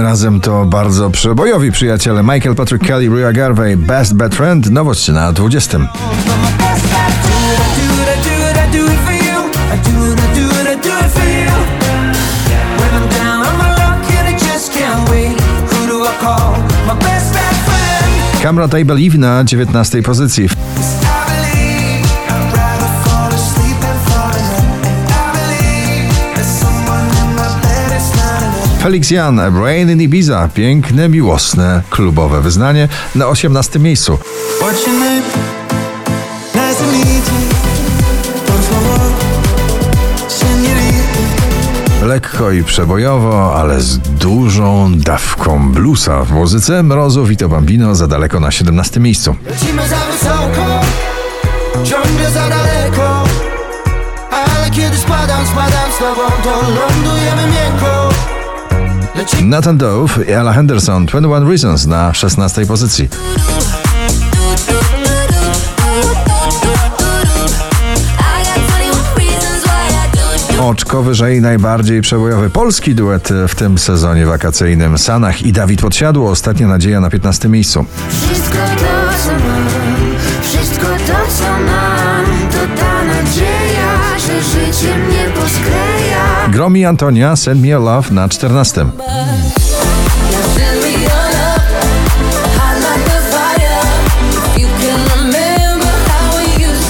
razem to bardzo przebojowi przyjaciele Michael Patrick Kelly, Rhea Garvey, Best Bad Friend, nowość na 20. Camera I Believe na 19 pozycji. Felix Jan, Brain in Ibiza, piękne, miłosne, klubowe wyznanie na 18 miejscu. Lekko i przebojowo, ale z dużą dawką bluesa w muzyce. Mrozu Vito Bambino za daleko na 17 miejscu. Lecimy za wysoko, ciągle za daleko. Ale kiedy spadam, spadam z tobą, to lądujemy miękko Nathan Dove i Ella Henderson 21 Reasons na 16 pozycji. Oczko wyżej najbardziej przebojowy polski duet w tym sezonie wakacyjnym. Sanach i Dawid Podsiadło. Ostatnia nadzieja na 15 miejscu. Wszystko to, co mam, Gromi Antonia Send Me Your Love na 14.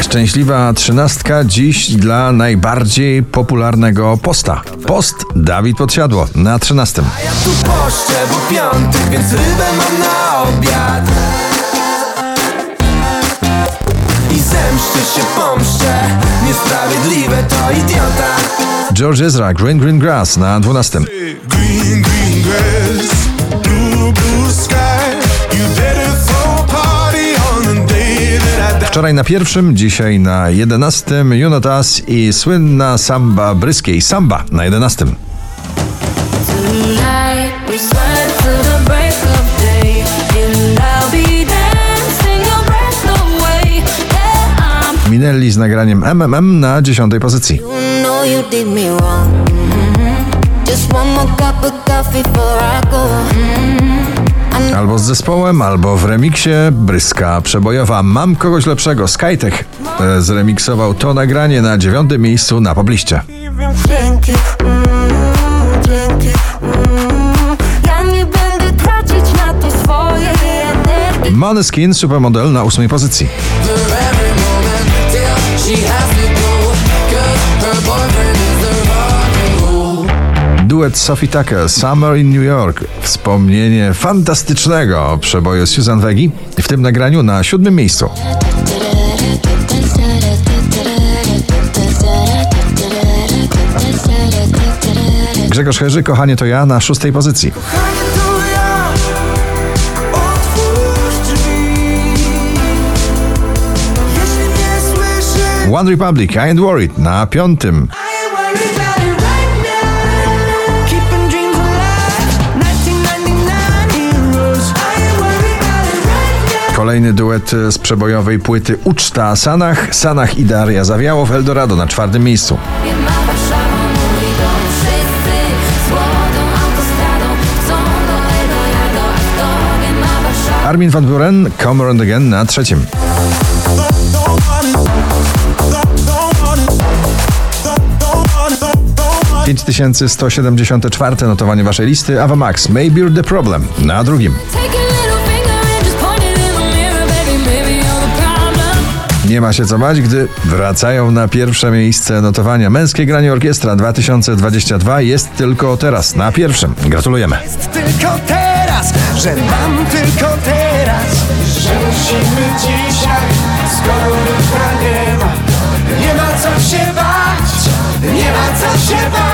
Szczęśliwa trzynastka dziś dla najbardziej popularnego posta. Post Dawid Podsiadło na 13. Ja tu poszczę, bo piątek, więc rybę mam na George Ezra Green Green Grass na 12. Green, green grass, blue, blue. Wczoraj na pierwszym, dzisiaj na 11. Junotas i słynna samba bryskiej Samba na 11. z nagraniem MMM na 10. pozycji. Mhm. I go. Albo z zespołem, albo w remiksie Bryska przebojowa Mam kogoś lepszego. Skytech e, zremiksował to nagranie na dziewiątym miejscu na pobliście. Mm, mm. Energii. Måneskin Supermodel na ósmej pozycji. Duet Sophie Tucker Summer in New York. Wspomnienie fantastycznego przeboju Susan Wegi w tym nagraniu na siódmym miejscu. Grzegorz Herzy, Kochanie to ja na szóstej pozycji. One Republic, I Ain't Worried na piątym. I ain't worried about it right now. Keeping dreams alive. 1999 heroes. I ain't worried about it right now. Kolejny duet z przebojowej płyty Uczta Sanach, Sanach i Daria Zawiało w Eldorado na czwartym miejscu. Armin van Buren, Come Around Again na trzecim. 5174 notowanie waszej listy, Ava Max, Maybe You're the Problem na drugim. Nie ma się co bać, gdy wracają na pierwsze miejsce notowania. Męskie granie orkiestra 2022 jest tylko teraz, na pierwszym. Gratulujemy. Tylko teraz, że mam tylko teraz Że musimy dzisiaj, skoro jutra nie ma Nie ma co się bać, nie ma co się bać